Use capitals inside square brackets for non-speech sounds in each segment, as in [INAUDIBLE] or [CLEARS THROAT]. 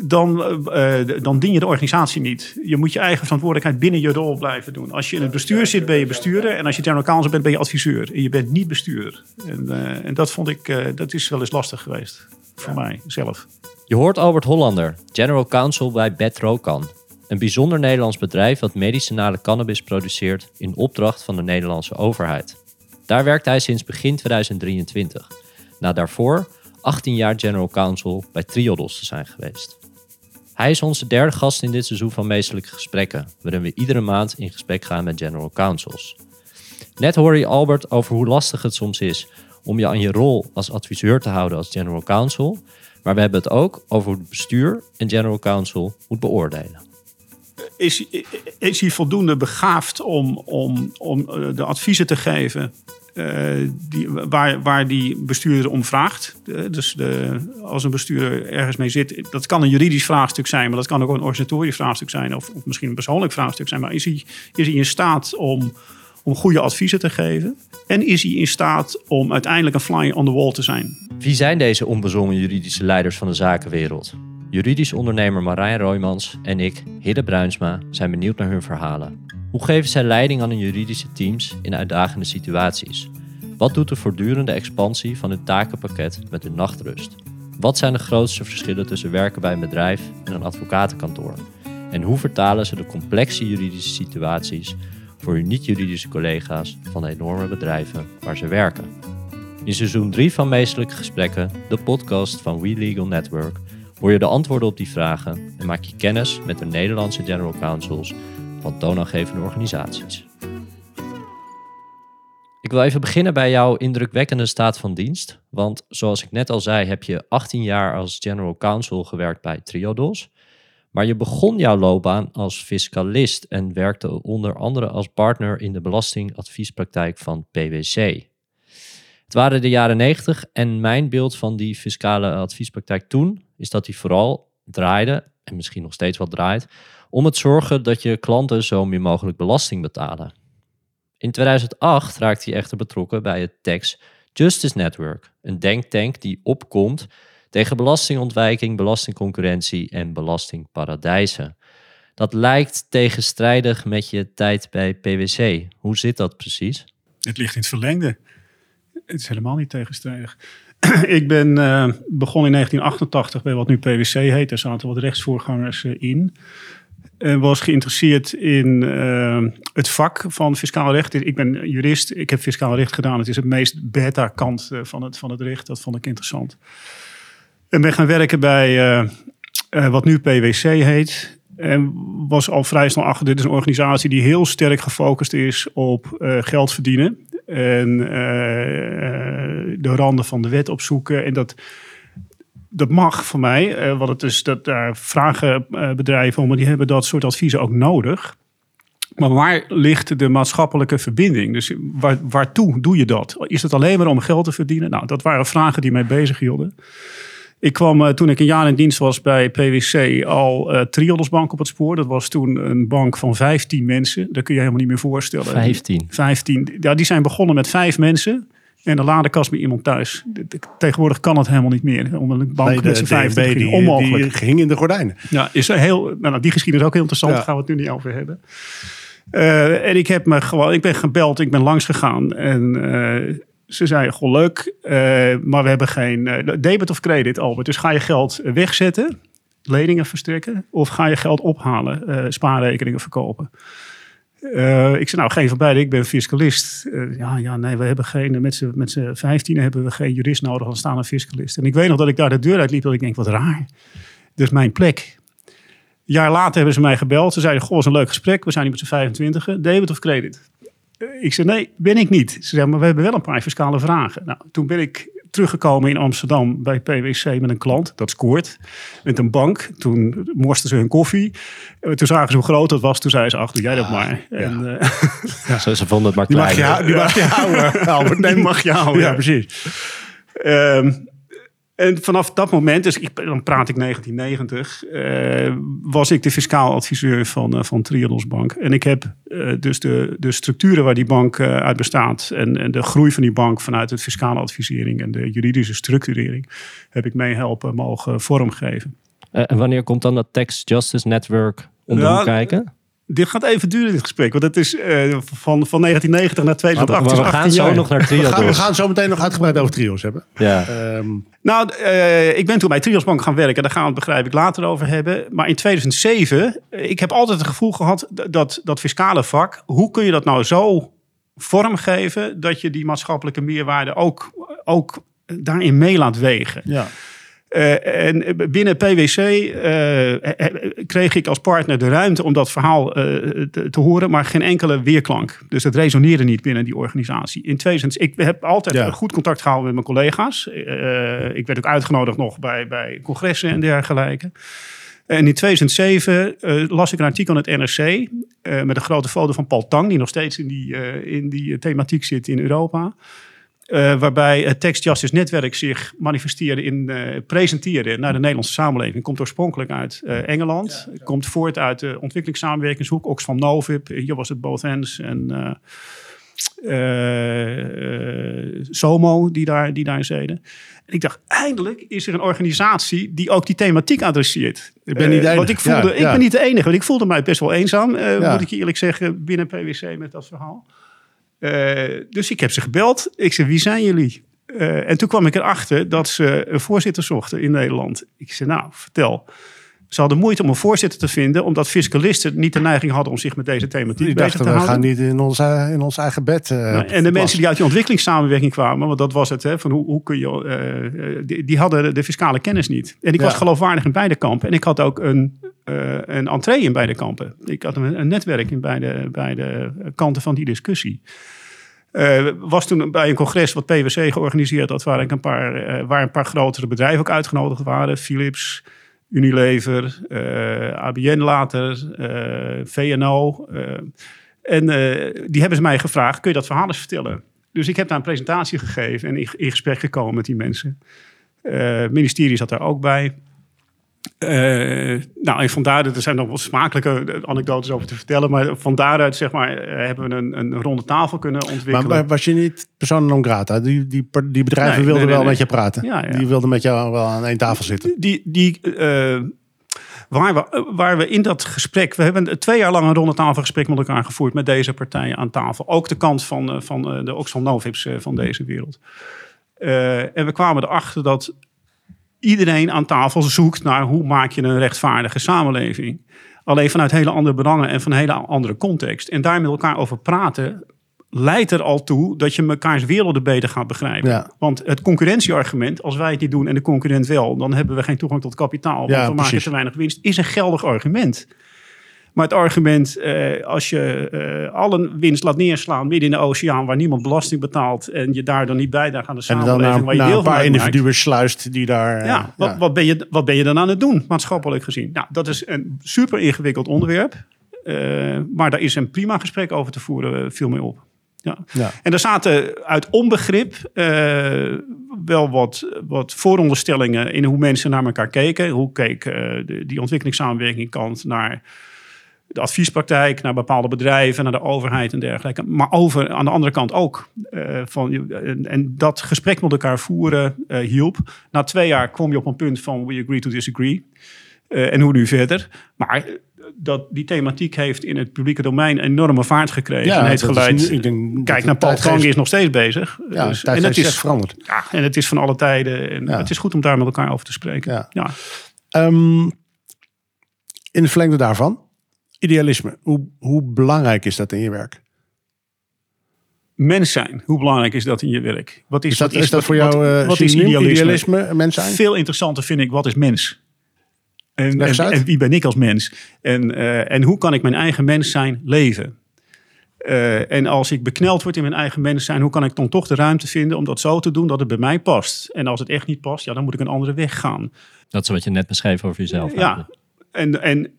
dan, eh, eh, dan dien je de organisatie niet. Je moet je eigen verantwoordelijkheid binnen je rol blijven doen. Als je in het bestuur zit, ben je bestuurder. En als je general counsel bent, ben je adviseur. En je bent niet bestuurder. En, eh, en dat vond ik, dat is wel eens lastig geweest. Voor mij zelf. Je hoort Albert Hollander, general counsel bij Betrokan. Een bijzonder Nederlands bedrijf dat medicinale cannabis produceert in opdracht van de Nederlandse overheid. Daar werkt hij sinds begin 2023. Na daarvoor 18 jaar general counsel bij Triodos te zijn geweest. Hij is onze derde gast in dit seizoen van Meestelijke Gesprekken, waarin we iedere maand in gesprek gaan met general counsels. Net hoor je Albert over hoe lastig het soms is om je aan je rol als adviseur te houden als general counsel, maar we hebben het ook over hoe het bestuur en general counsel moet beoordelen. Is, is hij voldoende begaafd om, om, om eh, de adviezen te geven uh, die, waar, waar die bestuurder om vraagt. dus de, als een bestuurder ergens mee zit, dat kan een juridisch vraagstuk zijn, maar dat kan ook een organisatorisch vraagstuk zijn, of, of misschien een persoonlijk vraagstuk zijn. Maar is hij, is hij in staat om, om goede adviezen te geven? En is hij in staat om uiteindelijk een fly on the wall te zijn? Wie zijn deze onbezongen juridische leiders van de zakenwereld? Juridisch ondernemer Marijn Roymans en ik, Hidde Bruinsma, zijn benieuwd naar hun verhalen. Hoe geven zij leiding aan hun juridische teams in uitdagende situaties? Wat doet de voortdurende expansie van hun takenpakket met hun nachtrust? Wat zijn de grootste verschillen tussen werken bij een bedrijf en een advocatenkantoor? En hoe vertalen ze de complexe juridische situaties voor hun niet-juridische collega's van de enorme bedrijven waar ze werken? In seizoen 3 van Meestelijke Gesprekken, de podcast van We Legal Network, hoor je de antwoorden op die vragen en maak je kennis met de Nederlandse general counsels van toonaangevende organisaties. Ik wil even beginnen bij jouw indrukwekkende staat van dienst. Want zoals ik net al zei, heb je 18 jaar als general counsel gewerkt bij Triodos. Maar je begon jouw loopbaan als fiscalist en werkte onder andere als partner in de belastingadviespraktijk van PwC. Het waren de jaren 90 en mijn beeld van die fiscale adviespraktijk toen is dat die vooral draaide, en misschien nog steeds wat draait, om het zorgen dat je klanten zo min mogelijk belasting betalen. In 2008 raakte hij echter betrokken bij het Tax Justice Network, een denktank die opkomt tegen belastingontwijking, belastingconcurrentie en belastingparadijzen. Dat lijkt tegenstrijdig met je tijd bij PwC. Hoe zit dat precies? Het ligt in het verlengde. Het is helemaal niet tegenstrijdig. [CLEARS THROAT] ik ben uh, begonnen in 1988 bij wat nu PwC heet. Daar zaten wat rechtsvoorgangers uh, in en was geïnteresseerd in uh, het vak van fiscaal recht. Ik ben jurist, ik heb fiscaal recht gedaan. Het is het meest beta-kant uh, van, het, van het recht. Dat vond ik interessant. En ben gaan werken bij wat nu PwC heet. En was al vrij snel achter, dit is een organisatie die heel sterk gefocust is op geld verdienen. En de randen van de wet opzoeken. En dat dat mag voor mij, uh, want het is dat daar vragen uh, bedrijven om, die hebben dat soort adviezen ook nodig. Maar waar ligt de maatschappelijke verbinding? Dus waar, waartoe doe je dat? Is het alleen maar om geld te verdienen? Nou, dat waren vragen die mij bezig hielden. Ik kwam uh, toen ik een jaar in dienst was bij PwC al uh, Triodos Bank op het spoor. Dat was toen een bank van 15 mensen. Dat kun je helemaal niet meer voorstellen. 15? 15. Ja, die zijn begonnen met vijf mensen. En de ladekast bij iemand thuis. Tegenwoordig kan het helemaal niet meer. Om een bank met z'n vijf die, onmogelijk. Die ging in de gordijnen. Ja, is heel, nou, nou, die geschiedenis is ook heel interessant. Daar gaan we het nu niet over hebben. Uh, en ik, heb me gewoon, ik ben gebeld, ik ben langs gegaan. En uh, ze zeiden, goh leuk, uh, maar we hebben geen debit of credit, Albert. Dus ga je geld wegzetten, leningen verstrekken... of ga je geld ophalen, spaarrekeningen verkopen? Uh, ik zei, nou, geen van beide, ik ben fiscalist. Uh, ja, ja, nee, we hebben geen, met z'n, met vijftien hebben we geen jurist nodig, dan staan een fiscalist. En ik weet nog dat ik daar de deur uit liep, dat ik denk, wat raar. Dus mijn plek. Een jaar later hebben ze mij gebeld. Ze zeiden, goh, was een leuk gesprek. We zijn hier met z'n 25. Debit of credit? Uh, ik zei, nee, ben ik niet. Ze zeiden, maar we hebben wel een paar fiscale vragen. Nou, toen ben ik teruggekomen in Amsterdam bij PwC met een klant. Dat scoort. Met een bank. Toen morsten ze hun koffie. Eh, toen zagen ze hoe groot dat was. Toen zeiden ze, ach, doe jij dat ah, maar. Ja. En, uh, ja, ze, ze vonden het [LAUGHS] maar klein. [LAUGHS] Die mag je, die mag je houden. Albert, nee, mag je houden. Ja, precies. Um, en vanaf dat moment, dus ik, dan praat ik 1990, uh, was ik de fiscaal adviseur van, uh, van Triodos Bank. En ik heb uh, dus de, de structuren waar die bank uit bestaat en, en, de groei van die bank vanuit het fiscale advisering en de juridische structurering, heb ik mee helpen mogen vormgeven. en wanneer komt dan dat Tax Justice Network om ja, kijken? Dit gaat even duren, dit gesprek. Want het is uh, van, van 1990 naar 2008. Maar, we gaan zo nog naar Trios. We gaan, we gaan, zo meteen nog uitgebreid over Trios hebben. Ja. Um, nou, uh, ik ben toen bij Trios Bank gaan werken. Daar gaan we het begrijp ik later over hebben. Maar in 2007, ik heb altijd het gevoel gehad dat dat fiscale vak... Hoe kun je dat nou zo vormgeven dat je die maatschappelijke meerwaarde ook, ook daarin mee laat wegen? Ja. Uh, en binnen PwC uh, kreeg ik als partner de ruimte om dat verhaal uh, te, te, horen, maar geen enkele weerklank. Dus het resoneerde niet binnen die organisatie. In 2000, ik heb altijd ja. goed contact gehouden met mijn collega's. ik werd ook uitgenodigd nog bij, bij congressen en dergelijke. En in 2007 las ik een artikel in het NRC met een grote foto van Paul Tang, die nog steeds in die, in die thematiek zit in Europa. Uh, waarbij het Text Justice Netwerk zich manifesteerde in uh, presenteren naar de Nederlandse samenleving. Komt oorspronkelijk uit uh, Engeland. Ja, Komt voort uit de ontwikkelingssamenwerkingshoek. Oxfam Novib. Hier was het Both Ends. En SOMO die daar, die daar zeden. En ik dacht, eindelijk is er een organisatie die ook die thematiek adresseert. Ik ben niet de enige. Want ik, voelde, ik ben niet de enige. Want ik voelde mij best wel eenzaam, moet ik je eerlijk zeggen, binnen PwC met dat verhaal. Uh, dus ik heb ze gebeld. Ik zei, wie zijn jullie? Uh, en toen kwam ik erachter dat ze een voorzitter zochten in Nederland. Ik zei, nou, vertel. Ze hadden moeite om een voorzitter te vinden, omdat fiscalisten niet de neiging hadden om zich met deze thematiek bezig dachten, te houden. We gaan niet in ons, in ons eigen bed. Uh, nou, en de mensen die uit die ontwikkelingssamenwerking kwamen, want dat was het, hè, van hoe, hoe kun je, uh, die, die, hadden de fiscale kennis niet. En ik ja. was geloofwaardig in beide kampen. En ik had ook een, uh, een entree in beide kampen. Ik had een, een netwerk in beide, beide kanten van die discussie. Uh, was toen bij een congres wat PwC georganiseerd had, waar, ik een paar, uh, waar een paar grotere bedrijven ook uitgenodigd waren. Philips, Unilever, uh, ABN later, VNO. en die hebben ze mij gevraagd, kun je dat verhaal eens vertellen? Dus ik heb daar een presentatie gegeven en in, in gesprek gekomen met die mensen. het ministerie zat daar ook bij. Uh, nou, en vandaar, er zijn nog wel smakelijke anekdotes over te vertellen. Maar van daaruit, zeg maar, eh, hebben we een, een ronde tafel kunnen ontwikkelen. Maar, was je niet persoon non grata? Die, die, die bedrijven nee, wilden nee, wel met je praten. Ja, ja. Die wilden met jou wel aan één tafel zitten. Die, die, uh, waar, we, waar we in dat gesprek... We hebben twee jaar lang een ronde tafelgesprek met elkaar gevoerd... met deze partijen aan tafel. Ook de kant van, van de Oxfam Novips van deze wereld. en we kwamen erachter dat iedereen aan tafel zoekt naar hoe maak je een rechtvaardige samenleving. Alleen vanuit hele andere belangen en van een hele andere context. En daar met elkaar over praten leidt er al toe dat je mekaars werelden beter gaat begrijpen. Want het concurrentieargument, als wij het niet doen en de concurrent wel, dan hebben we geen toegang tot kapitaal, want ja, we maken te weinig winst, is een geldig argument. Maar het argument, eh, als je uh, alle winst laat neerslaan midden in de oceaan waar niemand belasting betaalt en je daar dan niet bijdraagt aan de samenleving en dan waar je deel een paar individuen sluist die daar... Ja, uh, wat, ja. Wat, ben je, wat ben je dan aan het doen, maatschappelijk gezien? Nou, dat is een super ingewikkeld onderwerp. maar daar is een prima gesprek over te voeren, veel meer op. Ja. ja. En er zaten uit onbegrip wel wat, wat vooronderstellingen in hoe mensen naar elkaar keken. Hoe keek de, die ontwikkelingssamenwerking kant naar de adviespraktijk naar bepaalde bedrijven, naar de overheid en dergelijke. Maar over aan de andere kant ook. Uh, van, en, en, dat gesprek met elkaar voeren uh, hielp. Na twee jaar kwam je op een punt van we agree to disagree. Uh, en hoe nu verder. Maar dat die thematiek heeft in het publieke domein enorme vaart gekregen. Ja, en heeft geleid. ik denk, kijk naar Paul Kang is nog steeds bezig. Ja, dus, en het is veranderd. Ja, en het is van alle tijden. En ja. het is goed om daar met elkaar over te spreken. Ja. ja. Um, in de verlengde daarvan Idealisme, hoe, hoe belangrijk is dat in je werk? Mens zijn, hoe belangrijk is dat in je werk? Wat is, is dat, is dat voor jou wat, wat is idealisme? idealisme? Mens zijn? Veel interessanter vind ik, wat is mens? En, en, en wie ben ik als mens? En, uh, en hoe kan ik mijn eigen mens zijn leven? Uh, en als ik bekneld word in mijn eigen mens zijn, hoe kan ik dan toch de ruimte vinden om dat zo te doen dat het bij mij past? En als het echt niet past, ja, dan moet ik een andere weg gaan. Dat is wat je net beschreef over jezelf. Ja, en, en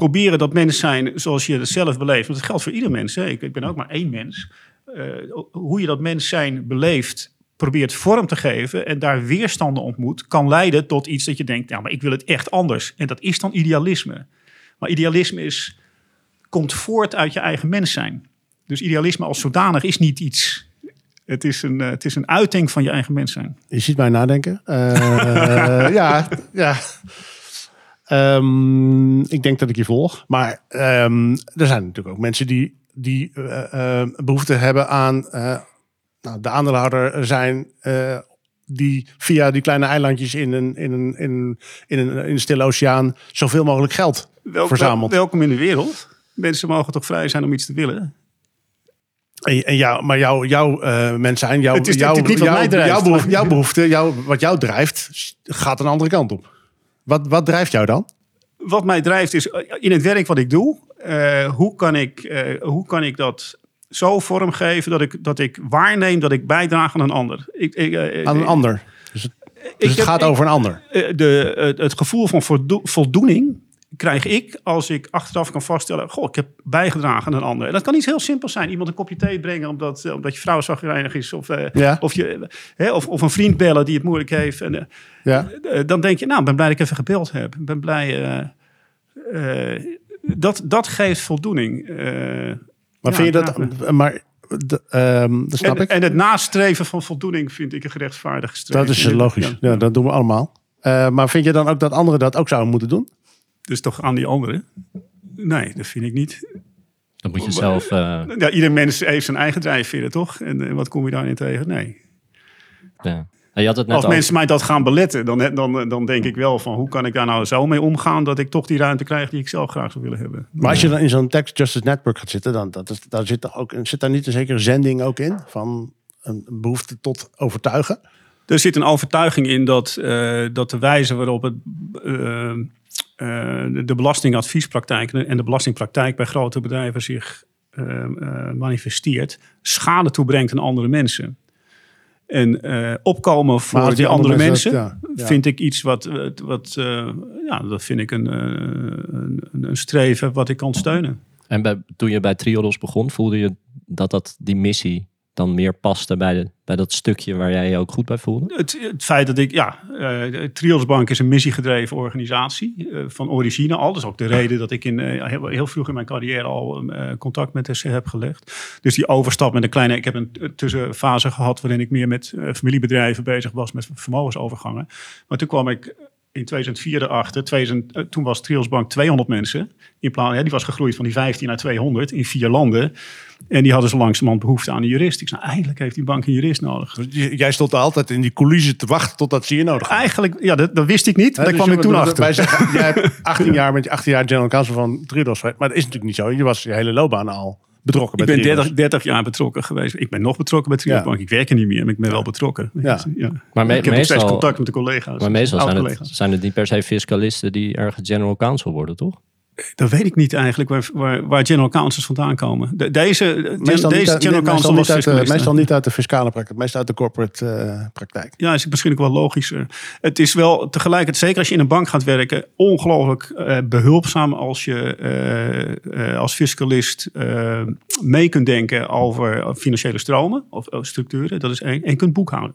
proberen dat mens zijn zoals je het zelf beleeft. Want dat geldt voor ieder mens. Hè. Ik, ik, ben ook maar één mens. Uh, hoe je dat mens zijn beleeft, probeert vorm te geven en daar weerstanden ontmoet, kan leiden tot iets dat je denkt, ja, maar ik wil het echt anders. En dat is dan idealisme. Maar idealisme is, komt voort uit je eigen mens zijn. Dus idealisme als zodanig is niet iets Het is een, eh, het is een uiting van je eigen mens zijn. Je ziet mij nadenken. Eh, [LAUGHS] ja, ja. Ehm, ik denk dat ik je volg. Maar ehm, er zijn natuurlijk ook mensen die, die eh, eh, behoefte hebben aan eh, nou, de aandeelhouder zijn. die via die kleine eilandjes in een, in een, in een, in een, in een stille oceaan zoveel mogelijk geld verzamelt. welkom in de wereld. Mensen mogen toch vrij zijn om iets te willen. En, jou, maar jouw jouw eh mens zijn, jouw, jouw, jouw, jouw behoefte, jouw, wat jou drijft, gaat een andere kant op. Wat, wat drijft jou dan? Wat mij drijft is eh, in het werk wat ik doe. eh, hoe, kan ik, eh, hoe kan ik dat zo vormgeven dat ik, dat ik waarneem dat ik bijdraag aan een ander. Ik, ik, Aan een ander. Dus het, dus het heb- gaat over een ander. de, het, het gevoel van voldo- voldoening krijg ik als ik achteraf kan vaststellen... goh, ik heb bijgedragen aan een ander. En dat kan iets heel simpels zijn. Iemand een kopje thee brengen omdat, eh, omdat je vrouw zagrijnig is. Of, eh, Ja. of, je, hè, of, of een vriend bellen die het moeilijk heeft. En, eh, Ja. dan denk je, nou, ik ben blij dat ik even gebeld heb. Ik ben blij... dat, dat geeft voldoening. Maar ja, vind je dat... dragen. Maar de, ehm, dat snap en, ik. en het nastreven van voldoening vind ik een gerechtvaardigd streven. dat is logisch. Ja. dat doen we allemaal. Maar vind je dan ook dat anderen dat ook zouden moeten doen? Dus toch aan die anderen? Nee, dat vind ik niet. Dan moet je zelf... eh, Ja, ieder mens heeft zijn eigen drijfveren, toch? En eh, wat kom je daarin tegen? Nee. ja. En Je had het net Als over- mensen mij dat gaan beletten, dan, dan, dan denk ik wel van... hoe kan ik daar nou zo mee omgaan dat ik toch die ruimte krijg die ik zelf graag zou willen hebben. Maar als je dan in zo'n Tax Justice Network gaat zitten, dan dat is, daar zit, ook, zit daar niet een zekere zending ook in? Van een behoefte tot overtuigen? Er zit een overtuiging in dat, eh, dat de wijze waarop het, eh, eh, de belastingadviespraktijk en de belastingpraktijk bij grote bedrijven zich eh, eh, manifesteert, schade toebrengt aan andere mensen. En eh, opkomen voor die, die andere andere mensen, mensen dat- ja, ja. vind ik iets wat, wat, wat eh, ja, dat vind ik een, eh, een, een streven wat ik kan steunen. En bij, toen je bij Triodos begon, voelde je dat, dat die missie dan meer paste bij, de, bij dat stukje waar jij je ook goed bij voelde? Het, feit dat ik, ja, Bank is een missiegedreven organisatie eh, van origine al. Dat is ook de reden dat ik in, eh, heel, vroeg in mijn carrière al contact met SC heb gelegd. Dus die overstap met een kleine, ik heb een tussenfase gehad waarin ik meer met familiebedrijven bezig was, met vermogensovergangen. Maar toen kwam ik in 2004 erachter, 2000, eh, toen was Trios Bank 200 mensen. In plaats, ja, die was gegroeid van die 15 naar 200 in vier landen. En die hadden zo langzamerhand behoefte aan een jurist. Ik zei, nou, eigenlijk heeft die bank een jurist nodig. Dus jij stond altijd in die coulissen te wachten totdat ze je nodig hadden. Eigenlijk, ja, dat, dat wist ik niet. Hè, Daar dus kwam ik toen dat- achter. Wij zeggen, jij hebt 18 jaar, met je 18 jaar general counsel van Triodos. Maar dat is natuurlijk niet zo. Je was je hele loopbaan al betrokken ik bij ben Triodos. 30, 30 jaar betrokken geweest. Ik ben nog betrokken bij Triodos Ja. Bank. Ik werk er niet meer, maar ik ben wel betrokken. Ja. Maar me- ik heb nog steeds meestal- contact met de collega's. Maar meestal zijn het, oud-collega's. zijn het niet per se fiscalisten die ergens general counsel worden, toch? Dat weet ik niet eigenlijk waar, waar, waar general counsels vandaan komen. De- deze Meestal, deze niet, general meestal, counsel niet was uit de, meestal niet uit de fiscale praktijk, meestal uit de corporate eh, praktijk. Ja, is misschien ook wel logischer. Het is wel tegelijkertijd, zeker als je in een bank gaat werken, ongelooflijk eh, behulpzaam als je eh, als fiscalist mee kunt denken over financiële stromen of, of structuren. Dat is één. En kunt boekhouden.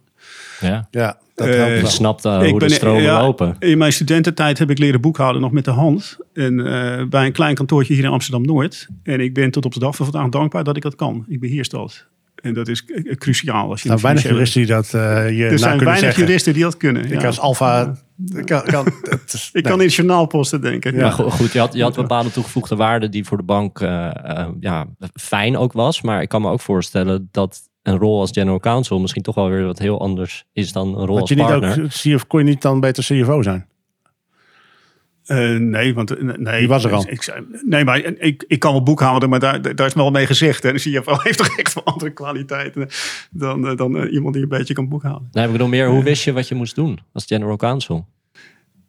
Ja. Ja, dat Eh, helpt Je wel. snapt hoe de stromen ja, lopen. In mijn studententijd heb ik leren boekhouden nog met de hand. En eh, bij een klein kantoortje hier in Amsterdam-Noord. En ik ben tot op de dag van vandaag dankbaar dat ik dat kan. Ik beheers dat. En dat is cruciaal. Als je Nou, weinig juristen die dat eh je Er zijn kunnen weinig zeggen. juristen die dat kunnen. Ik ja. als alfa... Ik kan, kan, [LAUGHS] het is- Ik nee. kan in journaalposten denken. Maar Ja. go- goed, je had, je had bepaalde toegevoegde waarde die voor de bank ja, fijn ook was. Maar ik kan me ook voorstellen dat een rol als general counsel misschien toch wel weer wat heel anders is dan een rol Had als je niet partner. ook, CF, kon je niet dan beter CFO zijn? Eh, nee, want eh, nee, Die was er al. Ik, zei, nee, maar ik, ik kan wel boekhouden, maar daar, daar is wel mee gezegd. Hè. De CFO [LAUGHS] heeft toch echt wel andere kwaliteiten dan, eh, dan eh, iemand die een beetje kan boekhouden. Nee, ik bedoel meer, hoe wist je wat je moest doen als general counsel?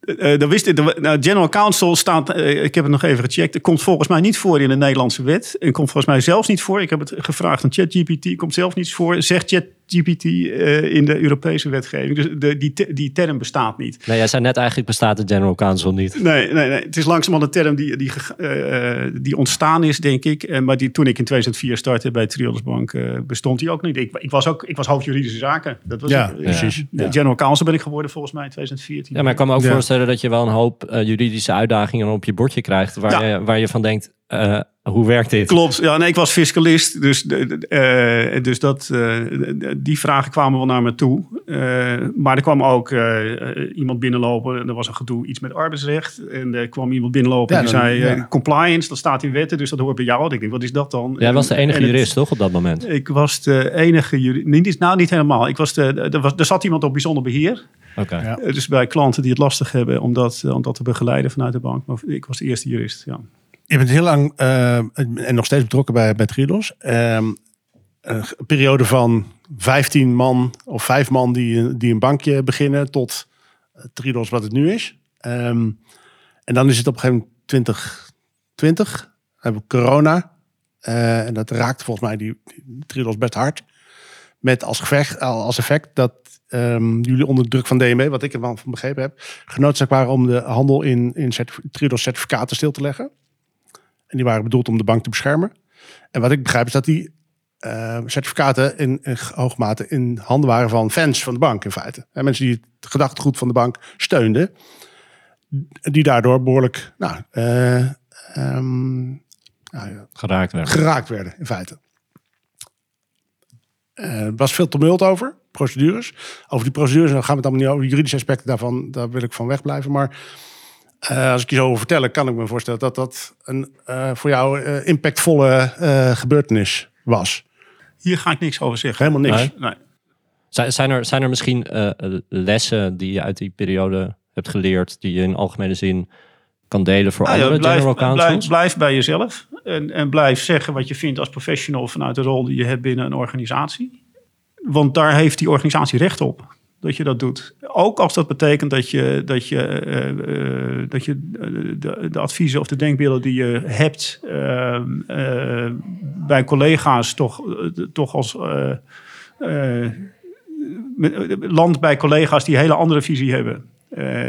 Eh, dan wist ik, de, nou, General Counsel staat, eh, ik heb het nog even gecheckt, komt volgens mij niet voor in de Nederlandse wet. En komt volgens mij zelfs niet voor. Ik heb het gevraagd aan ChatGPT, komt zelf niet voor. Zegt ChatGPT eh, in de Europese wetgeving. Dus de, die, te- die term bestaat niet. Nee, jij zei net eigenlijk bestaat de general counsel niet. Nee, nee, nee, het is langzamerhand een term die, die, ge- eh, die ontstaan is, denk ik. Maar die, toen ik in 2004 startte bij Triodos Bank, eh, bestond die ook niet. Ik, ik, was ook, ik was hoofd juridische zaken. Dat was Ja, ik, precies. Ja. General Counsel ben ik geworden volgens mij in 2014. Ja, maar ik kan me ook Ja. voorstellen dat je wel een hoop eh, juridische uitdagingen op je bordje krijgt. Waar, Ja. je, waar je van denkt, eh, Hoe werkt dit? Klopt, ja, nee, ik was fiscalist, dus, de- eh, dus dat, eh, die vragen kwamen wel naar me toe. Eh, maar er kwam ook eh, eh, iemand binnenlopen, en er was een gedoe, iets met arbeidsrecht. En er kwam iemand binnenlopen Ja, die dan- zei, eh, ja. compliance, dat staat in wetten, dus dat hoort bij jou. Ik denk, wat is dat dan? Jij was de En- enige en het- jurist, toch, op dat moment? Ik was de enige jurist, niet, nou niet helemaal. Ik was de, er, was, er zat iemand op bijzonder beheer. Oké. Ja. Eh, Dus bij klanten die het lastig hebben om dat, eh, om dat te begeleiden vanuit de bank. Maar ik was de eerste jurist, ja. Je bent heel lang eh, en nog steeds betrokken bij, bij. Ehm, een periode van 15 man of 5 man die, die een bankje beginnen tot Triodos wat het nu is. Ehm, en dan is het op een gegeven moment 2020. hebben we corona. Eh, en dat raakt volgens mij die, die best hard. Met als, gevecht, als effect dat ehm, jullie onder druk van DNB, wat ik ervan van begrepen heb, genoodzaakt waren om de handel in, in certificaten stil te leggen. En die waren bedoeld om de bank te beschermen. En wat ik begrijp is dat die eh, certificaten in, in hoge mate in handen waren van fans van de bank in feite. En mensen die het gedachtegoed van de bank steunden. Die daardoor behoorlijk nou, eh, ehm, nou ja, Geraakt werd. geraakt werden in feite. Eh, Er was veel tumult over, procedures. Over die procedures, dan gaan we het allemaal niet over. De juridische aspecten daarvan, daar wil ik van wegblijven. Maar eh, als ik je zo over vertellen, kan ik me voorstellen dat dat een eh, voor jou eh, impactvolle eh, gebeurtenis was. Hier ga ik niks over zeggen. Helemaal niks. Nee. Nee. Zijn, zijn, er, zijn er misschien eh, lessen die je uit die periode hebt geleerd, die je in algemene zin kan delen voor Nou ja, andere blijf, general blijf, blijf bij jezelf. En, en blijf zeggen wat je vindt als professional vanuit de rol die je hebt binnen een organisatie. Want daar heeft die organisatie recht op. Dat je dat doet. Ook als dat betekent dat je, dat je, eh, eh, dat je eh, de, de adviezen of de denkbeelden die je hebt eh, eh, bij collega's toch, toch als land bij collega's die een hele andere visie hebben.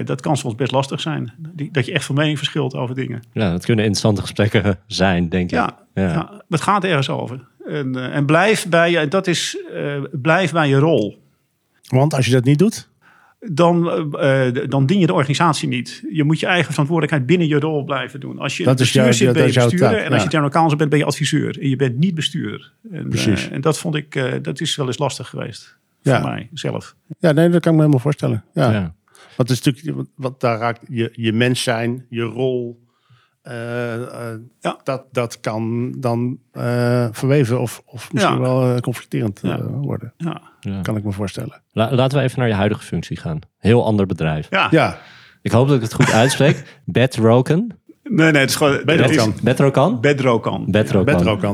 Dat kan soms best lastig zijn. Die- Dat je echt van mening verschilt over dingen. Ja, dat kunnen interessante gesprekken [LAUGHS] zijn, denk ik. Ja, Ja. het gaat ergens over. En, en blijf bij je, dat is, blijf bij je rol. Want als je dat niet doet, Dan, eh, eh, dan dien je de organisatie niet. Je moet je eigen verantwoordelijkheid binnen je rol blijven doen. Als je Dat jouw- bestuur zit, ben je bestuurder. taak, En als ja. je general counsel bent, ben je adviseur. En je bent niet bestuurder. En, Precies. eh, en dat vond ik, eh, dat is wel eens lastig geweest. Ja. Voor mij zelf. ja, nee, dat kan ik me helemaal voorstellen. Ja. Ja. Want het is natuurlijk, wat daar raakt je, je mens zijn, je rol. Eh, eh, Ja. dat, dat kan dan eh, verweven of, of misschien Ja. wel eh, conflicterend eh, worden. Ja. Ja. Kan ik me voorstellen. La- laten we even naar je huidige functie gaan. Heel ander bedrijf. Ja. Ja, Ik hoop dat ik het goed uitspreek. [LAUGHS] Bedroken. Nee, nee, het is gewoon... Bedrokan. is Bedrokan? Bedrokan.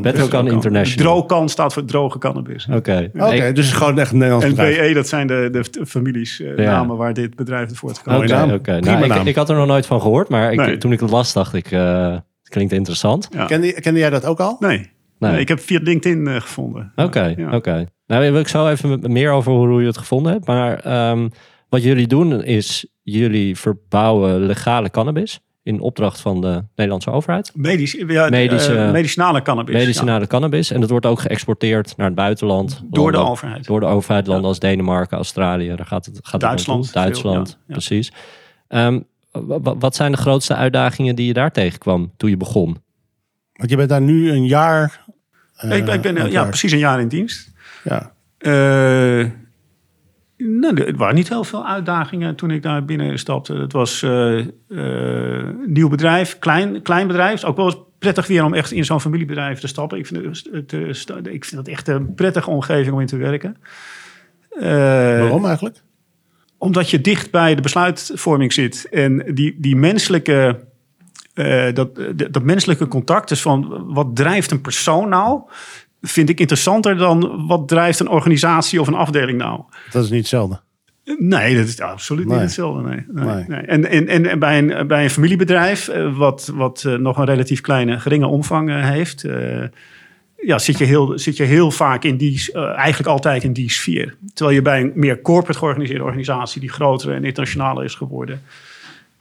Bedrokan. International. Drokan staat voor droge cannabis. Oké. oké. Ik- dus het is gewoon echt een Nederlands En. BE, dat zijn de, de families, eh, Ja. namen waar dit bedrijf het voortgekomen Mooie naam. oké. Nou, ik, had er nog nooit van gehoord, maar ik, Nee. toen ik het las, dacht ik, eh, het klinkt interessant. Ja. Kende, kende jij dat ook al? Nee. Nee. Nee, ik heb via LinkedIn eh, gevonden. Oké, Ja. oké. Nou, wil ik zo even meer over hoe je het gevonden hebt. Maar ehm, wat jullie doen is, jullie verbouwen legale cannabis in opdracht van de Nederlandse overheid. Medisch, ja, Medische- eh, medicinale cannabis. Medicinale cannabis. En dat wordt ook geëxporteerd naar het buitenland. Door de overheid. Door de overheid, landen als Denemarken, Australië. Daar gaat het, gaat Duitsland. Duitsland, veel, ja, ja. precies. Ehm, wa- wa- wat zijn de grootste uitdagingen die je daar tegenkwam toen je begon? Want je bent daar nu een jaar. eh, ik, ben- ik ben eh, ja, precies een jaar in dienst. Ja. Eh, nou, er waren niet heel veel uitdagingen toen ik daar binnen stapte. Het was eh eh, nieuw bedrijf, klein, klein bedrijf. Het is ook wel eens prettig weer om echt in zo'n familiebedrijf te stappen. Ik vind het, het, eh, ik vind het echt een prettige omgeving om in te werken. Waarom eigenlijk? Omdat je dicht bij de besluitvorming zit. En die, die menselijke, dat, dat, dat menselijke contact, dus van wat drijft een persoon nou, vind ik interessanter dan wat drijft een organisatie of een afdeling nou. Dat is niet hetzelfde. Nee, dat is absoluut Nee. niet hetzelfde. Nee, nee, Nee. nee. En, en, en, bij, een, bij een familiebedrijf, eh, wat, wat eh, nog een relatief kleine, geringe omvang eh, heeft, eh, ja, zit, je heel, zit je heel vaak in die, eigenlijk altijd in die sfeer. Terwijl je bij een meer corporate georganiseerde organisatie, die groter en internationaler is geworden,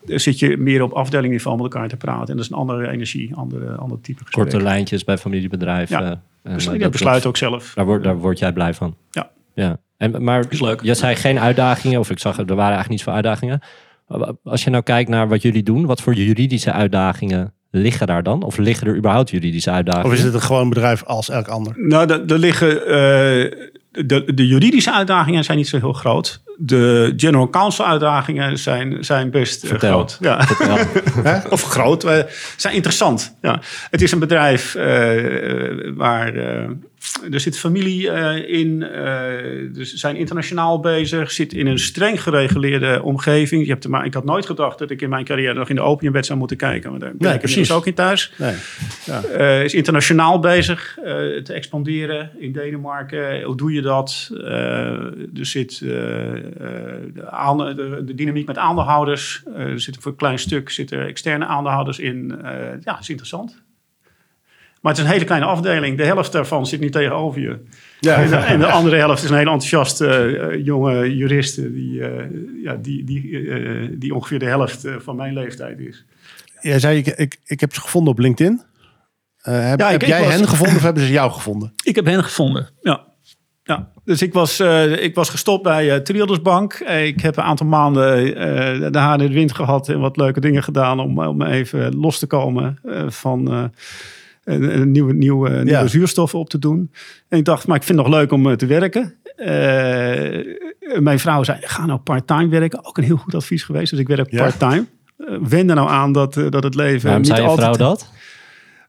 daar zit je meer op afdelingniveau met elkaar te praten. En dat is een andere energie, andere, ander type gesprek. Korte lijntjes bij familiebedrijven. Ja. Eh, Dus eh, je dat besluit ook zelf. Daar word, daar word jij blij van. Ja. ja. En, maar Is leuk. je zei geen uitdagingen, of ik zag er waren eigenlijk niet zoveel uitdagingen. Als je nou kijkt naar wat jullie doen, wat voor juridische uitdagingen liggen daar dan? Of liggen er überhaupt juridische uitdagingen? Of is het een gewoon bedrijf als elk ander? Nou, er er liggen. eh, de, de juridische uitdagingen zijn niet zo heel groot. De general counsel uitdagingen zijn, zijn best eh, Vertel. groot. Ja. Vertel. [LAUGHS] of groot, eh, zijn interessant. Ja. Het is een bedrijf eh, waar er zit familie eh, in, eh, dus ze zijn internationaal bezig, zit in een streng gereguleerde omgeving. Je hebt te ma- ik had nooit gedacht dat ik in mijn carrière nog in de opiumwet zou moeten kijken, maar daar ben Nee, ik precies. ook in thuis. Nee. Eh, is internationaal bezig te expanderen in Denemarken. Hoe doe je dat? Er zit de, de, de dynamiek met aandeelhouders. Er zit voor een klein stuk zitten externe aandeelhouders in. Ja, is interessant. Maar het is een hele kleine afdeling. De helft daarvan zit niet tegenover je. En, de, en de andere helft is een hele enthousiaste eh, jonge juriste... die, eh, ja, die, die, eh, die ongeveer de helft eh, van mijn leeftijd is. Jij zei, ik, ik, ik heb ze gevonden op LinkedIn. Eh, heb Ja, ik- heb ik jij was- hen gevonden of hebben ze jou gevonden? [LAUGHS] Ik heb hen gevonden, ja. ja. Dus ik was, eh, ik was gestopt bij eh Triodos Bank. Eh, Ik heb een aantal maanden eh, de haan in de wind gehad en wat leuke dingen gedaan om, om even los te komen eh, van eh, een, een nieuwe, nieuwe, nieuwe Ja. zuurstoffen op te doen. En ik dacht, maar ik vind het nog leuk om eh, te werken. Eh, mijn vrouw zei, ga nou part-time werken. Ook een heel goed advies geweest. Dus ik werk Ja. part-time. Eh, wend er nou aan dat, eh, dat het leven Waarom niet zei je altijd... vrouw dat?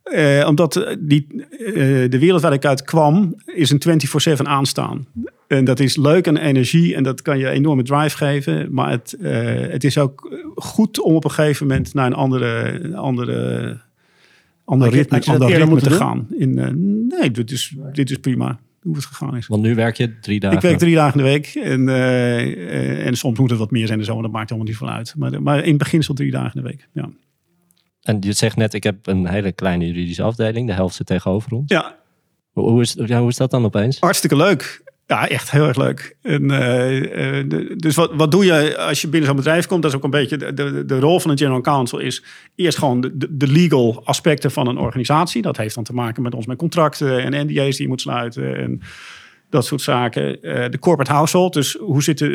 Eh, omdat eh, die, eh, de wereld waar ik uit kwam, is een 24-7 aanstaan. En dat is leuk en energie en dat kan je enorme drive geven. Maar het, eh, het is ook goed om op een gegeven moment naar een andere, een andere, ander Had je- ritme, had je dat ander ritme te moeten gaan. In, eh, nee, dit is, dit is prima hoe het gegaan is. Want nu werk je drie dagen. Ik werk drie dagen in de week en, eh, eh, en soms moet het wat meer zijn en zo, maar dat maakt helemaal niet veel uit. Maar, maar in beginsel drie dagen in de week. Ja. En je zegt net, ik heb een hele kleine juridische afdeling. De helft zit tegenover ons. ja, Hoe, hoe is, ja, hoe is dat dan opeens? Hartstikke leuk. Ja, echt heel erg leuk. En, eh, eh, dus wat, wat doe je als je binnen zo'n bedrijf komt? Dat is ook een beetje de, de, de rol van een general counsel is eerst gewoon de, de legal aspecten van een organisatie. Dat heeft dan te maken met ons met contracten en NDA's die je moet sluiten en dat soort zaken. Eh, de corporate household, dus hoe zit de,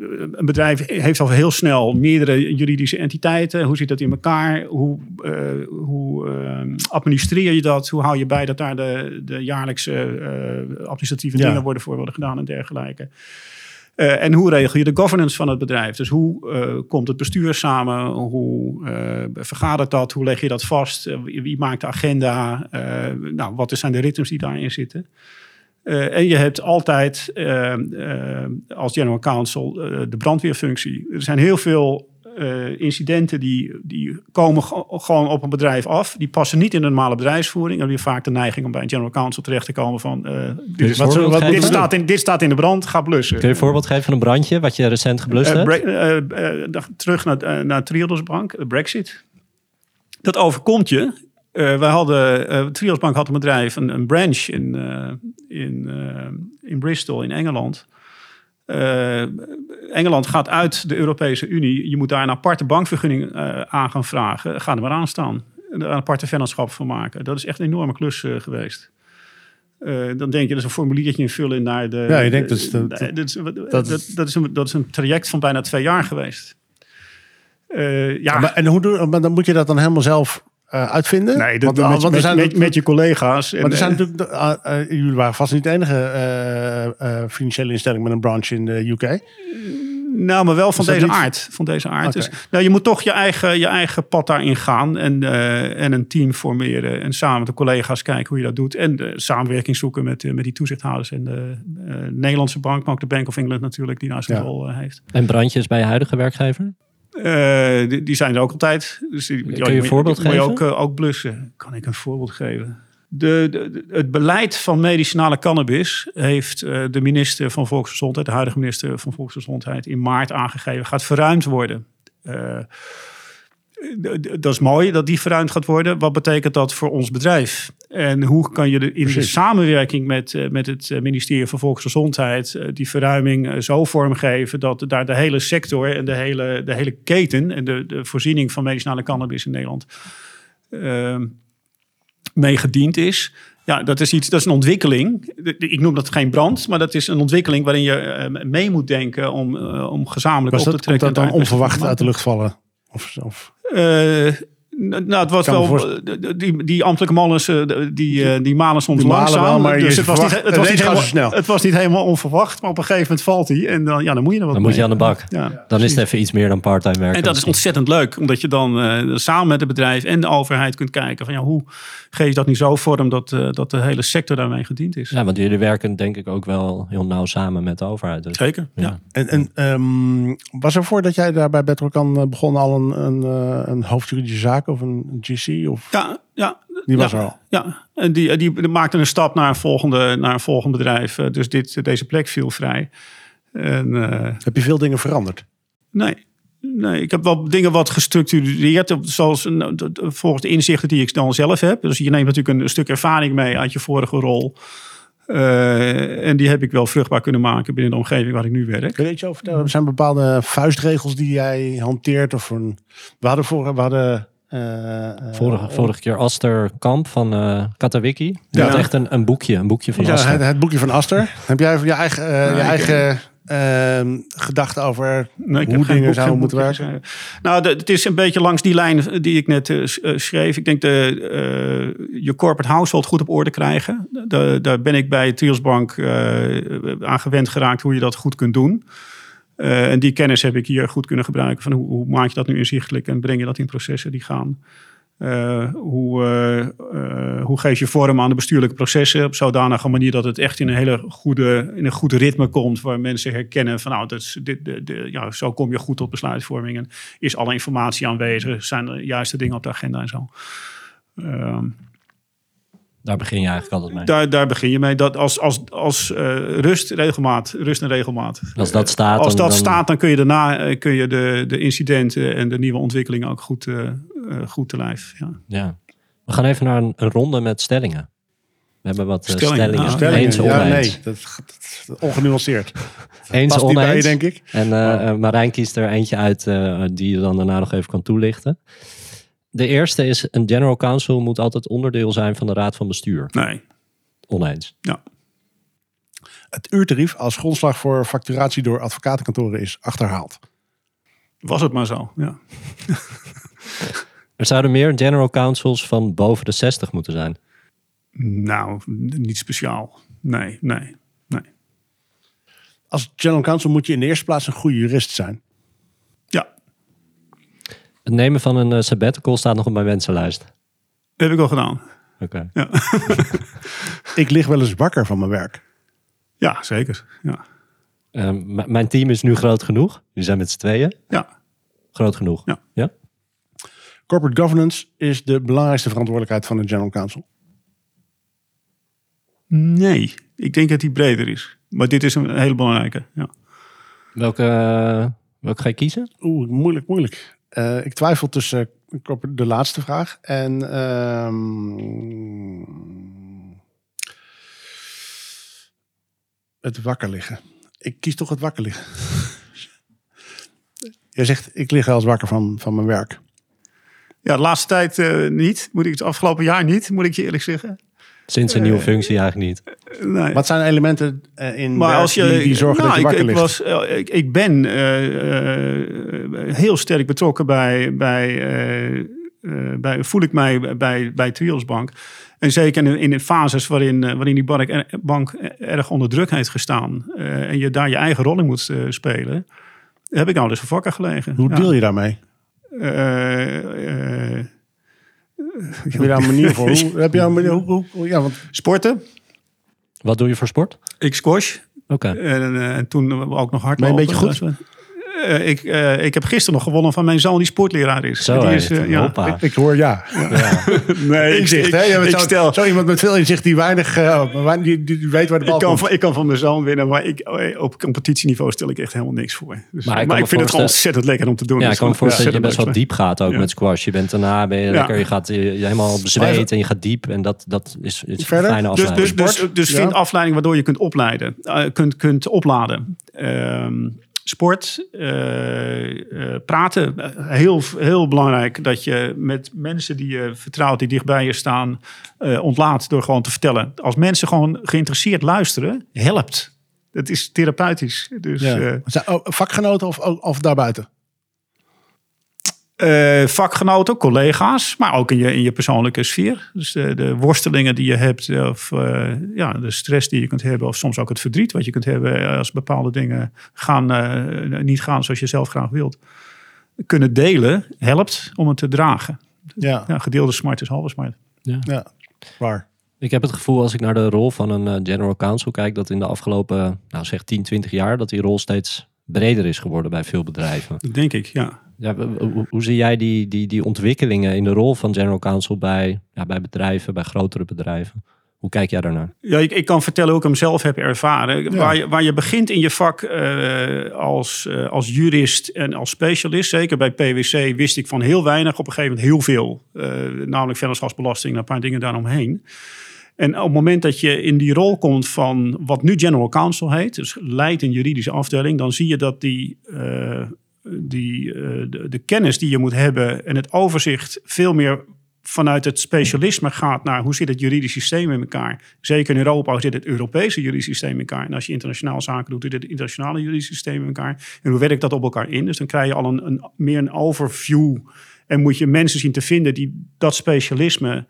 eh, een bedrijf heeft al heel snel meerdere juridische entiteiten. Hoe zit dat in elkaar? Hoe, eh, hoe eh, administreer je dat? Hoe hou je bij dat daar de, de jaarlijkse administratieve Ja. dingen worden voor worden gedaan en dergelijke? En hoe regel je de governance van het bedrijf? Dus hoe komt het bestuur samen? Hoe vergadert dat? Hoe leg je dat vast? Wie, wie maakt de agenda? Nou, wat zijn de ritmes die daarin zitten? Eh, en je hebt altijd eh, eh, als general counsel eh, de brandweerfunctie. Er zijn heel veel incidenten die, die komen gewoon op een bedrijf af. Die passen niet in de normale bedrijfsvoering. Dan heb je vaak de neiging om bij een general counsel terecht te komen van... dit, Wat, wat, dit, staat in, dit staat in de brand, ga blussen. Kun je een voorbeeld geven van een brandje wat je recent geblust hebt? terug naar, naar Triodos Bank, Brexit. Dat overkomt je. Eh wij hadden, Triodos Bank had een bedrijf, een, een branch in, eh, in, in Bristol in Engeland. Engeland gaat uit de Europese Unie. Je moet daar een aparte bankvergunning aan gaan vragen. Ga er maar aan staan. Een aparte vennootschap van maken. Dat is echt een enorme klus geweest. Dan denk je, dat is een formuliertje invullen naar de... Ja, je denkt, dat is de- dat, is, dat, is een, dat is een traject van bijna twee jaar geweest. Ja, Maar, en hoe doe, maar dan moet je dat dan helemaal zelf eh, uitvinden? nee, dat, want, met, ah, met, er zijn, met, met je collega's. En, maar er zijn eh, natuurlijk, ah, eh, jullie waren vast niet de enige eh, eh, financiële instelling met een branche in de UK. Nou, maar wel van deze niet- aard. Van deze aard. Dus, nou, je moet toch je eigen, je eigen pad daarin gaan. En, eh, en een team formeren. En samen met de collega's kijken hoe je dat doet. En de samenwerking zoeken met, eh, met die toezichthouders. En de eh, Nederlandse bank, maar ook de Bank of England natuurlijk. Die daar zijn Ja. rol eh, heeft. En brandjes bij je huidige werkgever? Eh, die, die zijn er ook altijd. Dus die, Kun ja, je een voorbeeld die moet je geven? ook, eh, ook blussen. Kan ik een voorbeeld geven? De, het beleid van medicinale cannabis heeft eh, de minister van Volksgezondheid, de huidige minister van Volksgezondheid, in maart aangegeven, gaat verruimd worden. Dat is mooi dat die verruimd gaat worden. Wat betekent dat voor ons bedrijf? En hoe kan je de, in de samenwerking met, eh, met het eh, ministerie van Volksgezondheid eh, die verruiming zo vormgeven dat daar de hele sector en de hele, de hele keten en de, de voorziening van medicinale cannabis in Nederland ehm, mee gediend is. Ja, dat is iets, dat is een ontwikkeling. Ik noem dat geen brand, maar dat is een ontwikkeling waarin je mee moet denken om, om gezamenlijk Was op dat, te komt trekken. dat dan onverwacht uit de lucht vallen? Of, of. Eh, Nou, het was wel, voorstellen. eh, die, die ambtelijke molens, eh, die, eh, die malen soms Die malen langzaam. wel, maar je dus het was, niet, het, was niet helemaal, snel. het was niet helemaal onverwacht, maar op een gegeven moment valt hij. En dan, ja, dan moet je er wat Dan moet je aan de bak. Ja. Dan is het even iets meer dan part-time werken. En dat is ontzettend leuk, omdat je dan eh, samen met het bedrijf en de overheid kunt kijken van ja, hoe geef je dat nu zo vorm dat, eh, dat de hele sector daarmee gediend is. Ja, want jullie werken denk ik ook wel heel nauw samen met de overheid. Dus. Zeker. Ja. Ja. En, en ehm, was er voordat jij daar bij Betrokan eh, begon al een, een, een hoofdjuridische zaak of een GC? Of, Ja, ja. die was ja, er al. Ja, en die, die maakte een stap naar een volgende, naar een volgend bedrijf. Eh, Dus dit, deze plek viel vrij. En, eh, Heb je veel dingen veranderd? nee, nee, ik heb wel dingen wat gestructureerd. Zoals nou, volgens de inzichten die ik dan zelf heb. Dus je neemt natuurlijk een, stuk ervaring mee uit je vorige rol. Eh, en die heb ik wel vruchtbaar kunnen maken binnen de omgeving waar ik nu werk. Kun je iets over vertellen? Er zijn bepaalde vuistregels die jij hanteert? Of een, we hadden voor, we hadden... eh, eh, Vorige, vorige keer Aster Kamp van eh Katawiki. Die Ja. had echt een, een boekje, een boekje van ja, Aster. het, het boekje van Aster. [LAUGHS] Heb jij je eigen, eh, je eigen ehm, gedachten over Nee, hoe dingen zouden moeten werken? Nou, de- het is een beetje langs die lijn die ik net schreef. Ik denk de, eh, je corporate household goed op orde krijgen. Da- daar ben ik bij Trios Bank eh, aan gewend geraakt hoe je dat goed kunt doen. Eh, en die kennis heb ik hier goed kunnen gebruiken. Van hoe, hoe maak je dat nu inzichtelijk en breng je dat in processen die gaan. Eh, hoe, eh, hoe geef je vorm aan de bestuurlijke processen op zodanige manier dat het echt in een hele goede, in een goed ritme komt, waar mensen herkennen van nou, dat is, dit, ja, zo kom je goed tot besluitvorming en is alle informatie aanwezig, zijn de juiste dingen op de agenda en zo. Ehm, Daar begin je eigenlijk altijd mee. daar, daar begin je mee. Dat als, als, als eh, rust, regelmaat, rust en regelmaat. Als dat staat, Als dan- dat dan- staat, dan kun je daarna eh, kun je de, de incidenten en de nieuwe ontwikkelingen ook goed, eh, goed te lijf. Ja. Ja. We gaan even naar een, een ronde met stellingen. We hebben wat Stellingen, stellingen. ah. Stellingen, Eens ja, nee. Dat, dat, ongenuanceerd. [LAUGHS] Eens Past bij, denk ik. En Marijn kiest er eentje uit die je dan daarna nog even kan toelichten. De eerste is, een general counsel moet altijd onderdeel zijn van de raad van bestuur. Nee, Oneens. ja. Het uurtarief als grondslag voor facturatie door advocatenkantoren is achterhaald. Was het maar zo. Ja. [LAUGHS] Er zouden meer general counsels van boven de 60 moeten zijn. Nou, niet speciaal. Nee, nee, nee. Als general counsel moet je in de eerste plaats een goede jurist zijn. Ja, Het nemen van een eh, sabbatical staat nog op mijn wensenlijst. heb ik al gedaan. Oké. [LAUGHS] Ik lig wel eens wakker van mijn werk. Ja, zeker. Ja, Eh, m- mijn team is nu groot genoeg. We zijn met z'n tweeën. ja. Groot genoeg. Ja. ja? Corporate governance is de belangrijkste verantwoordelijkheid van de general counsel. Nee, ik denk dat die breder is. Maar dit is een hele belangrijke. Ja. Welke, eh, welke ga je kiezen? Oeh, moeilijk, moeilijk. Eh, ik twijfel tussen eh, de laatste vraag en... ehm, het wakker liggen. Ik kies toch het wakker liggen. [LAUGHS] Jij zegt, ik lig wel eens wakker van, van mijn werk. ja, de laatste tijd eh, niet. Moet ik het afgelopen jaar niet, moet ik je eerlijk zeggen. Sinds een nieuwe functie eigenlijk niet. Nee. Wat zijn elementen eh, in Maar werk als je, die, die zorgen nou, dat je wakker ik, ik, ligt? was, eh, ik, ik ben eh, heel sterk betrokken bij, bij, eh, eh, bij voel ik mij bij, bij Trios Bank. En zeker in, in de fases waarin, waarin die bank, er- bank erg onder druk heeft gestaan. eh, en je daar je eigen rol in moet spelen. Heb ik nou dus voor wakker gelegen. Hoe Ja. deel je daarmee? Heb je daar een manier voor? [LAUGHS] Hoe, heb je een manier, hoe, ja, want sporten. Wat doe je voor sport? Ik squash. Oké. En, eh, en toen ook nog hardlopen. Ben je een beetje goed? Eh, ik, eh, ik heb gisteren nog gewonnen van mijn zoon die sportleraar is. Zo die is, eh, ja. Ik hoor ja. [LAUGHS] Nee, Inzicht, hè? Ik zo, stel, zo iemand met veel inzicht die weinig, die, die, die weet waar de bal ik kan, komt. van, ik kan van mijn zoon winnen, maar ik, op competitieniveau stel ik echt helemaal niks voor. Dus, Maar maar ik vind het gewoon ontzettend lekker om te doen. Ja, ik kan me voorstellen dat je best wel diep gaat ook Ja. met squash. Je bent daarna ben je Ja. lekker, je gaat je, je helemaal bezweet en je gaat diep. En dat, dat is, is een fijne Dus, afleiding. dus, dus, dus Ja. vind afleiding waardoor je kunt opleiden, kunt, kunt opladen. Ehm, sport, eh, eh, praten, heel, heel belangrijk dat je met mensen die je vertrouwt, die dichtbij je staan, eh, ontlaat door gewoon te vertellen. Als mensen gewoon geïnteresseerd luisteren, helpt. Het is therapeutisch. Dus Ja. oh, vakgenoten of, of daarbuiten? Eh, vakgenoten, collega's, maar ook in je, in je persoonlijke sfeer. Dus de, de worstelingen die je hebt, of eh, ja, de stress die je kunt hebben, of soms ook het verdriet wat je kunt hebben als bepaalde dingen gaan, eh, niet gaan zoals je zelf graag wilt. Kunnen delen helpt om het te dragen. Ja, Ja, gedeelde smart is halve smart. ja. waar. Ik heb het gevoel als ik naar de rol van een eh, general counsel kijk, dat in de afgelopen, nou zeg 10, 20 jaar, dat die rol steeds breder is geworden bij veel bedrijven. Dat denk ik, ja. Ja, hoe, hoe zie jij die, die, die ontwikkelingen in de rol van general counsel bij, ja, bij bedrijven, bij grotere bedrijven? Hoe kijk jij daarnaar? Ja, ik, ik kan vertellen hoe ik hem zelf heb ervaren. Waar, je, waar je begint in je vak eh, als, eh, als jurist en als specialist, zeker bij PwC, wist ik van heel weinig, op een gegeven moment heel veel. Eh, namelijk vennootschapsbelasting en een paar dingen daaromheen. En op het moment dat je in die rol komt van wat nu General Counsel heet, dus leidt een juridische afdeling, dan zie je dat die, eh, die, eh, de, kennis die je moet hebben en het overzicht veel meer vanuit het specialisme gaat naar hoe zit het juridisch systeem in elkaar. Zeker in Europa hoe zit het Europese juridisch systeem in elkaar. En als je internationaal zaken doet, hoe zit het internationale juridisch systeem in elkaar. En hoe werkt dat op elkaar in? Dus dan krijg je al een, een, meer een overview. En moet je mensen zien te vinden die dat specialisme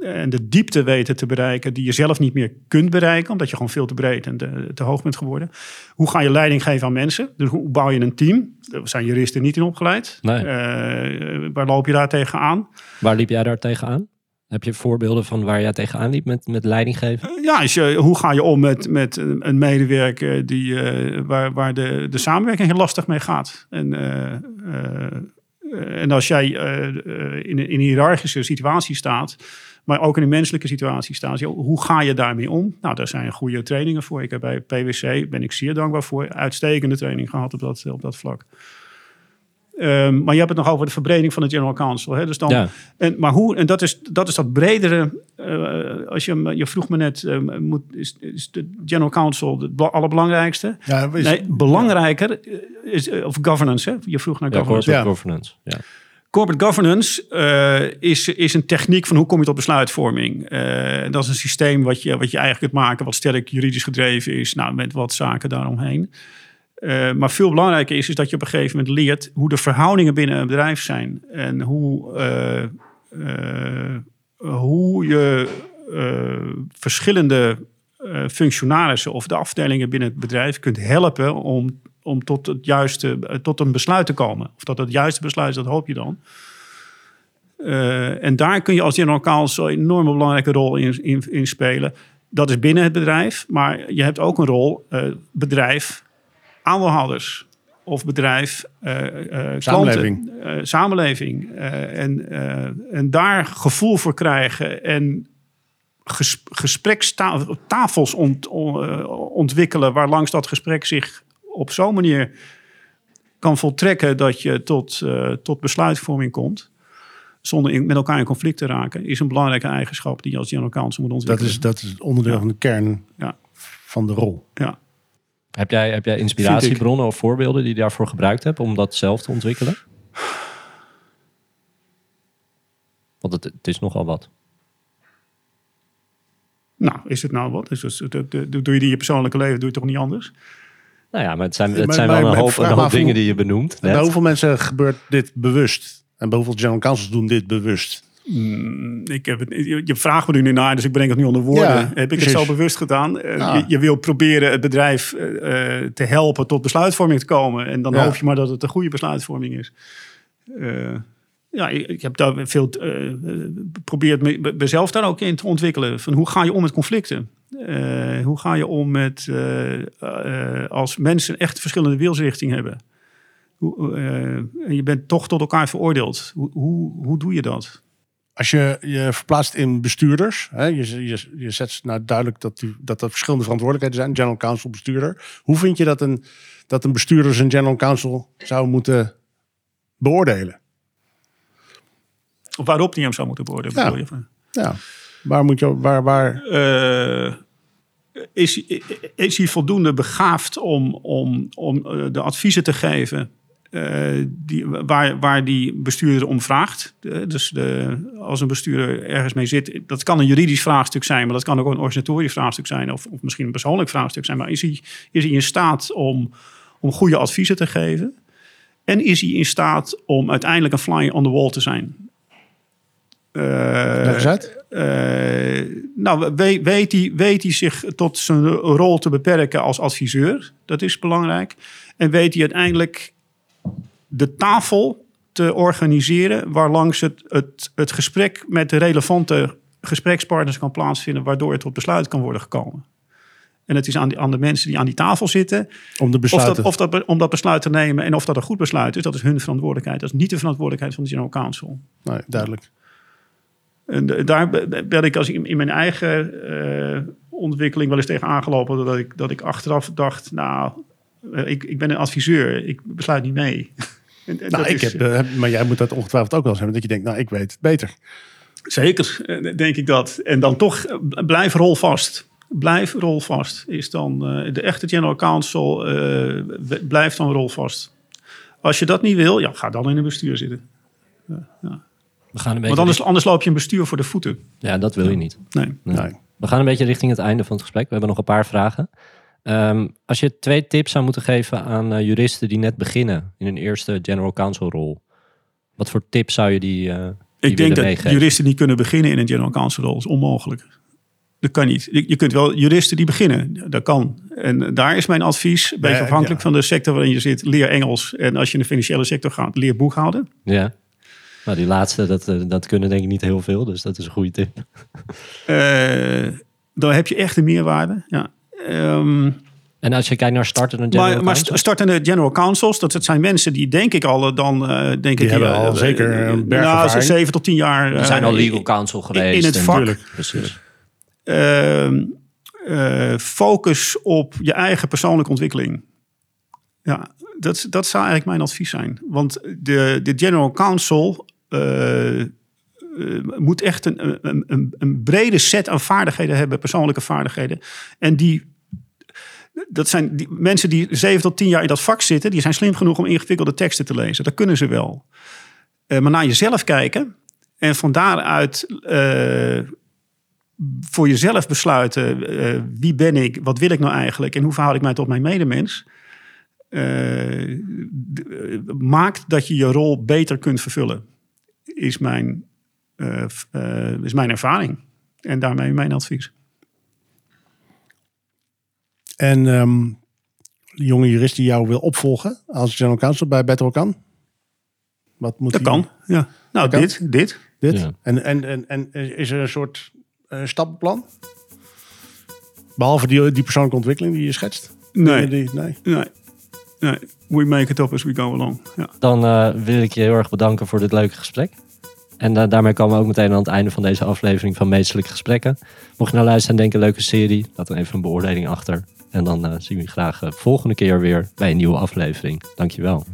en de diepte weten te bereiken die je zelf niet meer kunt bereiken, omdat je gewoon veel te breed en te, te hoog bent geworden. Hoe ga je leiding geven aan mensen? Dus hoe bouw je een team? Daar zijn juristen niet in opgeleid. Nee. Eh, waar loop je daar tegenaan? Waar liep jij daar tegenaan? Heb je voorbeelden van waar jij tegenaan liep met, met leiding geven? Ja, als je, hoe ga je om met, met een medewerker die, eh, waar, waar de, de samenwerking heel lastig mee gaat? En, eh, eh, en als jij eh, eh, in, een- in een hiërarchische situatie staat, maar ook in een menselijke situatie staat, hoe ga je daarmee om? Nou, daar zijn goede trainingen voor. Ik heb bij PwC, ben ik zeer dankbaar voor, uitstekende training gehad op dat, op dat vlak. Ehm, maar je hebt het nog over de verbreding van de General Counsel. Hè? Dus dan, Ja. en, maar hoe, en dat is dat, is dat bredere. eh, als je, je vroeg me net, eh, moet, is, is de General Counsel het bela- allerbelangrijkste? Ja, is, nee, belangrijker eh, is, eh, of governance. Hè? Je vroeg naar governance. corporate Ja. governance. Ja. Corporate governance eh, is, is een techniek van hoe kom je tot besluitvorming. Eh, dat is een systeem wat je, wat je eigenlijk kunt maken, wat sterk juridisch gedreven is, nou, met wat zaken daaromheen. Eh, maar veel belangrijker is, is dat je op een gegeven moment leert hoe de verhoudingen binnen een bedrijf zijn. En hoe, eh, eh, hoe je verschillende functionarissen of de afdelingen binnen het bedrijf kunt helpen om, om tot, het juiste, tot een besluit te komen. Of dat het juiste besluit is, dat hoop je dan. En daar kun je als general counsel een enorme belangrijke rol in, in, in spelen. Dat is binnen het bedrijf, maar je hebt ook een rol, bedrijf, aandeelhouders of bedrijf, eh, eh, klanten, Samenleving. eh, samenleving. En, en daar gevoel voor krijgen en ges, gesprekstafels ont, on- ontwikkelen waar langs dat gesprek zich op zo'n manier kan voltrekken dat je tot, tot besluitvorming komt. Zonder in- met elkaar in conflict te raken, is een belangrijke eigenschap die je als general counsel moet dat, ontwikkelen. is, dat is het onderdeel Ja. van de kern Ja. van de rol. ja. Heb, jij, heb jij inspiratiebronnen of voorbeelden die je daarvoor gebruikt hebt om dat zelf te ontwikkelen? Want het, het is nogal wat. Nou, is het nou wat? Is het, doe je die in je persoonlijke leven, doe je toch niet anders? Nou ja, maar het zijn, het zijn maar- wel een hoop, een hoop hoe- dingen die je benoemt. En bij hoeveel mensen gebeurt dit bewust? En bij hoeveel general counsels doen dit bewust? Mm, ik heb het, je, je vraagt me er nu naar, dus ik breng het nu onder woorden. Ja, heb ik precies. het zo bewust gedaan? Eh, Ja. je, je wil proberen het bedrijf eh, eh, te helpen tot besluitvorming te komen. En dan Ja. hoop je maar dat het een goede besluitvorming is. Ja, ik, ik heb daar veel geprobeerd me- me- mezelf daar ook in te ontwikkelen. Van hoe ga je om met conflicten? Hoe ga je om met als mensen echt verschillende wilsrichtingen hebben? Hoe, en je bent toch tot elkaar veroordeeld. Hoe, hoe, hoe doe je dat? Als je je verplaatst in bestuurders, hè, je, je, je zet nou duidelijk dat, u, dat er verschillende verantwoordelijkheden zijn, general counsel, bestuurder. Hoe vind je dat een, dat een bestuurder zijn general counsel zou moeten beoordelen? Of waarop die hem zou moeten beoordelen. Ja. je? Ja, waar moet je, waar, waar, Eh, is, is hij voldoende begaafd om, om, om eh, de adviezen te geven eh, die, waar, waar die bestuurder om vraagt? Dus de, als een bestuurder ergens mee zit, dat kan een juridisch vraagstuk zijn, maar dat kan ook een organisatorisch vraagstuk zijn, of, of misschien een persoonlijk vraagstuk zijn. Maar is hij, is hij in staat om, om goede adviezen te geven? En is hij in staat om uiteindelijk een fly on the wall te zijn? Eh, nou, weet, weet, hij, weet hij zich tot zijn rol te beperken als adviseur? Dat is belangrijk. En weet hij uiteindelijk de tafel te organiseren... waarlangs het, het, het gesprek met de relevante gesprekspartners kan plaatsvinden... waardoor het tot besluit kan worden gekomen. En het is aan, die, aan de mensen die aan die tafel zitten... Om de Of besluiten. dat, of dat, om dat besluit te nemen en of dat een goed besluit is... dat is hun verantwoordelijkheid. Dat is niet de verantwoordelijkheid van de General Counsel. Nee, duidelijk. En de- daar be- ben ik als in, in mijn eigen eh, ontwikkeling wel eens tegen aangelopen. Dat ik, dat ik achteraf dacht, nou, ik, ik ben een adviseur. Ik besluit niet mee. [LAUGHS] En- en Nou, dat ik is- heb, eh, maar jij moet dat ongetwijfeld ook wel eens hebben. Dat je denkt, nou, ik weet het beter. Zeker, eh, denk ik dat. En dan toch, eh, blijf rolvast. Blijf rolvast. Is dan eh, de echte General Counsel, eh, w- blijf dan rolvast. Als je dat niet wil, ja, ga dan in een bestuur zitten. We gaan een beetje Want anders, loop je een bestuur voor de voeten. Ja, dat wil je niet. Nee. Nee. Nee. We gaan een beetje richting het einde van het gesprek. We hebben nog een paar vragen. Ehm, als je twee tips zou moeten geven aan eh, juristen die net beginnen in een eerste general counsel rol, wat voor tips zou je die, eh die Ik denk dat meegeven? juristen niet kunnen beginnen in een general counsel rol. Dat is onmogelijk. Dat kan niet. Je kunt wel juristen die beginnen. Dat kan. En daar is mijn advies, een beetje Ja, afhankelijk ja. van de sector waarin je zit. Leer Engels. En als je in de financiële sector gaat, leer boekhouden. Ja. Nou, die laatste, dat, eh, dat kunnen denk ik niet heel veel, dus dat is een goede tip. Eh, dan heb je echt een meerwaarde. Ja. Ehm, En als je kijkt naar startende general maar, startende general counsels, dat, dat zijn mensen die denk ik al dan eh, denk ik hebben eh, al eh, zeker eh, een berg nou, ervaring. zeven tot tien jaar. die eh, zijn al legal counsel geweest. in het vak. Tuurlijk. Precies. Ehm, eh, focus op je eigen persoonlijke ontwikkeling. Ja, dat, dat zou eigenlijk mijn advies zijn. Want de, de general counsel eh, eh, moet echt een, een, een, een brede set aan vaardigheden hebben, persoonlijke vaardigheden. En die, dat zijn die mensen die zeven tot tien jaar in dat vak zitten, die zijn slim genoeg om ingewikkelde teksten te lezen. Dat kunnen ze wel. Eh, maar naar jezelf kijken en van daaruit eh, voor jezelf besluiten eh, wie ben ik, wat wil ik nou eigenlijk en hoe verhoud ik mij tot mijn medemens. maakt dat je je rol beter kunt vervullen, is mijn, is mijn ervaring. En daarmee mijn advies. En ehm, de jonge jurist die jou wil opvolgen als general counsel bij Better kan? Wat moet Dat kan. Ja. Nou, Dat kan. dit, dit. Dit? Ja. En, en, en, en is er een soort eh, stappenplan? Behalve die, die persoonlijke ontwikkeling die je schetst? Nee, Die, nee. nee, nee. We make it up as we go along. Ja. Dan eh, wil ik je heel erg bedanken voor dit leuke gesprek. En eh, daarmee komen we ook meteen aan het einde van deze aflevering van Meestelijke Gesprekken. Mocht je nou luisteren en denken, leuke serie, laat dan even een beoordeling achter. En dan eh, zien we je graag eh, volgende keer weer bij een nieuwe aflevering. Dankjewel.